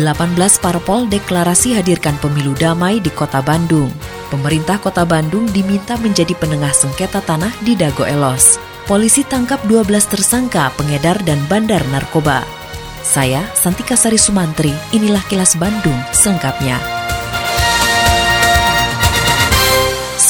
18 parpol deklarasi hadirkan pemilu damai di Kota Bandung. Pemerintah Kota Bandung diminta menjadi penengah sengketa tanah di Dago Elos. Polisi tangkap 12 tersangka pengedar dan bandar narkoba. Saya, Santika Sari Sumantri, inilah kilas Bandung selengkapnya.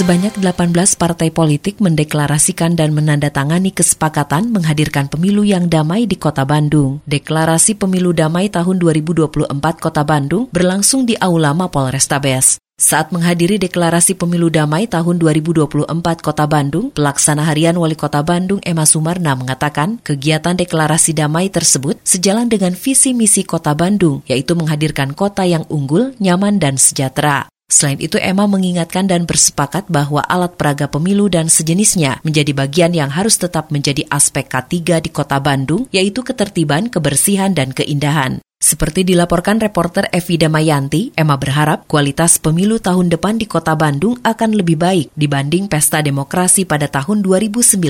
Sebanyak 18 partai politik mendeklarasikan dan menandatangani kesepakatan menghadirkan pemilu yang damai di Kota Bandung. Deklarasi Pemilu Damai tahun 2024 Kota Bandung berlangsung di Aula Mapol Restabes. Saat menghadiri deklarasi pemilu damai tahun 2024 Kota Bandung, pelaksana harian Wali Kota Bandung Emma Sumarna mengatakan kegiatan deklarasi damai tersebut sejalan dengan visi misi Kota Bandung, yaitu menghadirkan kota yang unggul, nyaman, dan sejahtera. Selain itu, Emma mengingatkan dan bersepakat bahwa alat peraga pemilu dan sejenisnya menjadi bagian yang harus tetap menjadi aspek K3 di kota Bandung, yaitu ketertiban, kebersihan, dan keindahan. Seperti dilaporkan reporter Evi Damayanti, Emma berharap kualitas pemilu tahun depan di kota Bandung akan lebih baik dibanding pesta demokrasi pada tahun 2019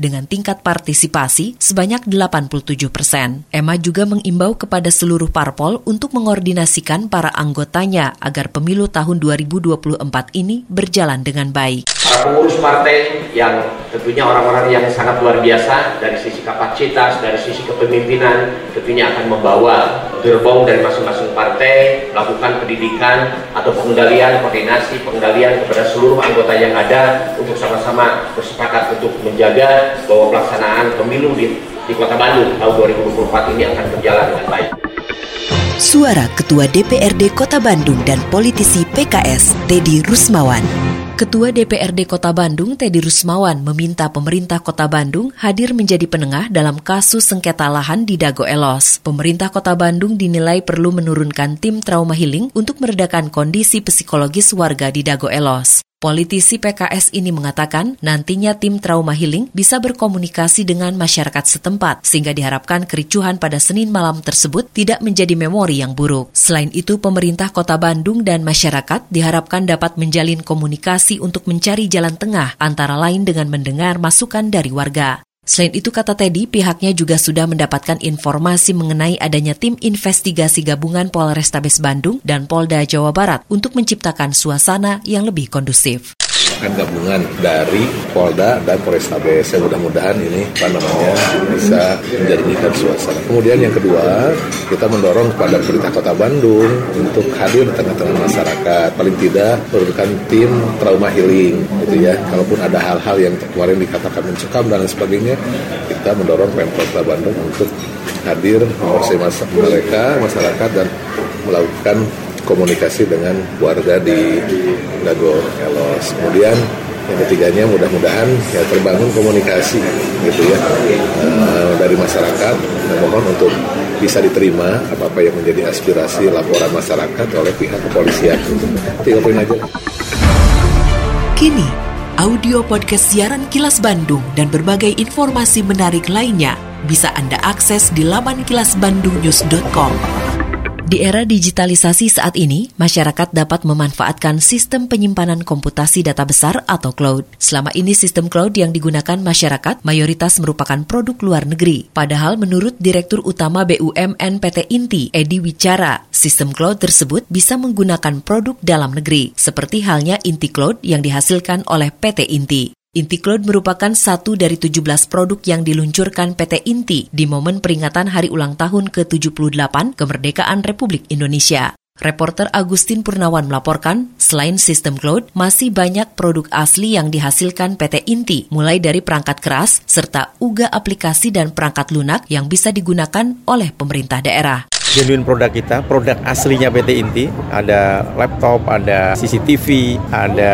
dengan tingkat partisipasi sebanyak 87 persen. Emma juga mengimbau kepada seluruh parpol untuk mengordinasikan para anggotanya agar pemilu tahun 2024 ini berjalan dengan baik. para pengurus partai yang tentunya orang-orang yang sangat luar biasa dari sisi kapasitas, dari sisi kepemimpinan, tentunya akan membawa gerbong dari masing-masing partai, melakukan pendidikan atau pengendalian, koordinasi, pengendalian kepada seluruh anggota yang ada untuk sama-sama bersepakat untuk menjaga bahwa pelaksanaan pemilu di, di Kota Bandung tahun 2024 ini akan berjalan dengan baik. Suara Ketua DPRD Kota Bandung dan politisi PKS Teddy Rusmawan. Ketua DPRD Kota Bandung, Teddy Rusmawan, meminta pemerintah Kota Bandung hadir menjadi penengah dalam kasus sengketa lahan di Dago Elos. Pemerintah Kota Bandung dinilai perlu menurunkan tim trauma healing untuk meredakan kondisi psikologis warga di Dago Elos. Politisi PKS ini mengatakan nantinya tim trauma healing bisa berkomunikasi dengan masyarakat setempat sehingga diharapkan kericuhan pada Senin malam tersebut tidak menjadi memori yang buruk. Selain itu, pemerintah Kota Bandung dan masyarakat diharapkan dapat menjalin komunikasi untuk mencari jalan tengah antara lain dengan mendengar masukan dari warga. Selain itu, kata Teddy, pihaknya juga sudah mendapatkan informasi mengenai adanya tim investigasi gabungan Polrestabes Bandung dan Polda Jawa Barat untuk menciptakan suasana yang lebih kondusif. Kan gabungan dari Polda dan Polrestabes. Ya, mudah-mudahan ini apa namanya bisa menjernihkan suasana. Kemudian yang kedua, kita mendorong kepada pemerintah Kota Bandung untuk hadir di tengah-tengah masyarakat. Paling tidak menurunkan tim trauma healing gitu ya. Kalaupun ada hal-hal yang kemarin dikatakan mencekam dan lain sebagainya, kita mendorong Pemprov Kota Bandung untuk hadir masa mereka masyarakat dan melakukan komunikasi dengan warga di Dago Elos. Kemudian yang ketiganya mudah-mudahan ya terbangun komunikasi gitu ya eh, dari masyarakat. Mohon untuk bisa diterima apa-apa yang menjadi aspirasi laporan masyarakat oleh pihak kepolisian. Tiga poin aja. Kini, audio podcast siaran Kilas Bandung dan berbagai informasi menarik lainnya bisa Anda akses di laman kilasbandungnews.com. Di era digitalisasi saat ini, masyarakat dapat memanfaatkan sistem penyimpanan komputasi data besar atau cloud. Selama ini sistem cloud yang digunakan masyarakat mayoritas merupakan produk luar negeri. Padahal menurut Direktur Utama BUMN PT Inti, Edi Wicara, sistem cloud tersebut bisa menggunakan produk dalam negeri, seperti halnya Inti Cloud yang dihasilkan oleh PT Inti. Inti Cloud merupakan satu dari 17 produk yang diluncurkan PT Inti di momen peringatan hari ulang tahun ke-78 kemerdekaan Republik Indonesia. Reporter Agustin Purnawan melaporkan, selain sistem cloud, masih banyak produk asli yang dihasilkan PT Inti, mulai dari perangkat keras, serta uga aplikasi dan perangkat lunak yang bisa digunakan oleh pemerintah daerah. Genuine produk kita, produk aslinya PT Inti. Ada laptop, ada CCTV, ada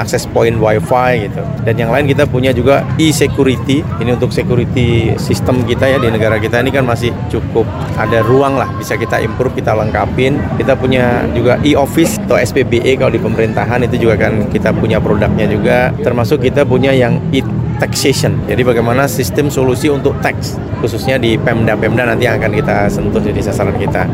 akses point WiFi gitu. Dan yang lain kita punya juga e-security. Ini untuk security sistem kita ya di negara kita ini kan masih cukup ada ruang lah bisa kita improve, kita lengkapin. Kita punya juga e-office atau SPBE kalau di pemerintahan itu juga kan kita punya produknya juga. Termasuk kita punya yang e taxation. Jadi bagaimana sistem solusi untuk tax khususnya di Pemda-Pemda nanti yang akan kita sentuh jadi sasaran kita.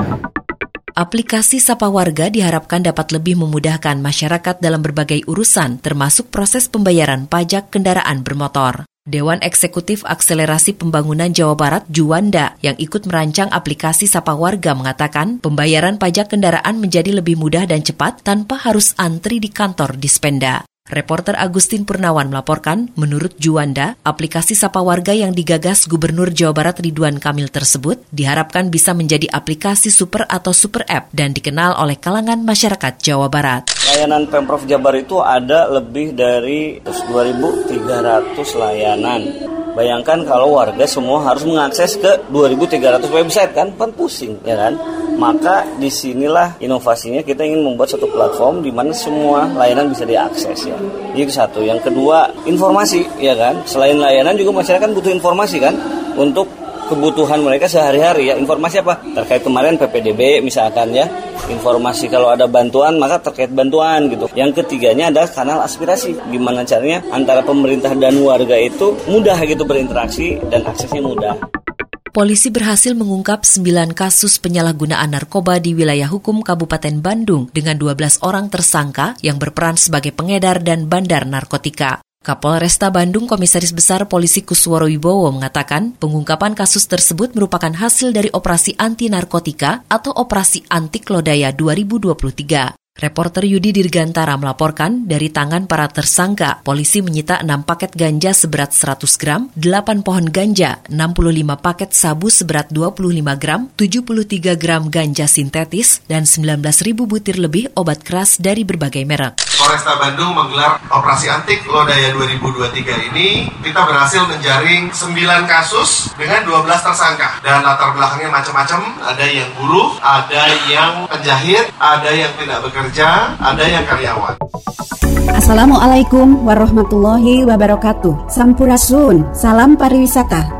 Aplikasi Sapa Warga diharapkan dapat lebih memudahkan masyarakat dalam berbagai urusan termasuk proses pembayaran pajak kendaraan bermotor. Dewan Eksekutif Akselerasi Pembangunan Jawa Barat Juanda yang ikut merancang aplikasi Sapa Warga mengatakan pembayaran pajak kendaraan menjadi lebih mudah dan cepat tanpa harus antri di kantor Dispenda. Reporter Agustin Purnawan melaporkan, menurut Juanda, aplikasi Sapa Warga yang digagas Gubernur Jawa Barat Ridwan Kamil tersebut diharapkan bisa menjadi aplikasi super atau super app dan dikenal oleh kalangan masyarakat Jawa Barat. Layanan Pemprov Jabar itu ada lebih dari 2.300 layanan. Bayangkan kalau warga semua harus mengakses ke 2.300 website kan, kan pusing ya kan. Maka di sinilah inovasinya kita ingin membuat satu platform di mana semua layanan bisa diakses ya. Itu satu. Yang kedua informasi ya kan. Selain layanan juga masyarakat butuh informasi kan untuk kebutuhan mereka sehari-hari ya. Informasi apa? Terkait kemarin PPDB misalkan ya. Informasi kalau ada bantuan maka terkait bantuan gitu. Yang ketiganya adalah kanal aspirasi. Gimana caranya antara pemerintah dan warga itu mudah gitu berinteraksi dan aksesnya mudah polisi berhasil mengungkap 9 kasus penyalahgunaan narkoba di wilayah hukum Kabupaten Bandung dengan 12 orang tersangka yang berperan sebagai pengedar dan bandar narkotika. Kapolresta Bandung Komisaris Besar Polisi Kusworo Wibowo mengatakan pengungkapan kasus tersebut merupakan hasil dari operasi anti narkotika atau operasi anti klodaya 2023. Reporter Yudi Dirgantara melaporkan dari tangan para tersangka, polisi menyita 6 paket ganja seberat 100 gram, 8 pohon ganja, 65 paket sabu seberat 25 gram, 73 gram ganja sintetis, dan 19 ribu butir lebih obat keras dari berbagai merek. Polresta Bandung menggelar operasi antik Lodaya 2023 ini, kita berhasil menjaring 9 kasus dengan 12 tersangka. Dan latar belakangnya macam-macam, ada yang buruh, ada yang penjahit, ada yang tidak bekerja, pekerja, ada yang karyawan. Assalamualaikum warahmatullahi wabarakatuh. Sampurasun, salam pariwisata.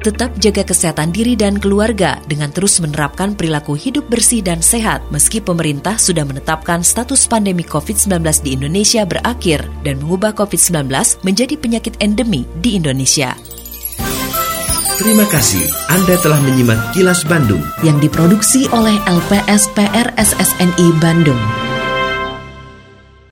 Tetap jaga kesehatan diri dan keluarga dengan terus menerapkan perilaku hidup bersih dan sehat meski pemerintah sudah menetapkan status pandemi COVID-19 di Indonesia berakhir dan mengubah COVID-19 menjadi penyakit endemi di Indonesia. Terima kasih Anda telah menyimak Kilas Bandung yang diproduksi oleh LPSPR SSNI Bandung.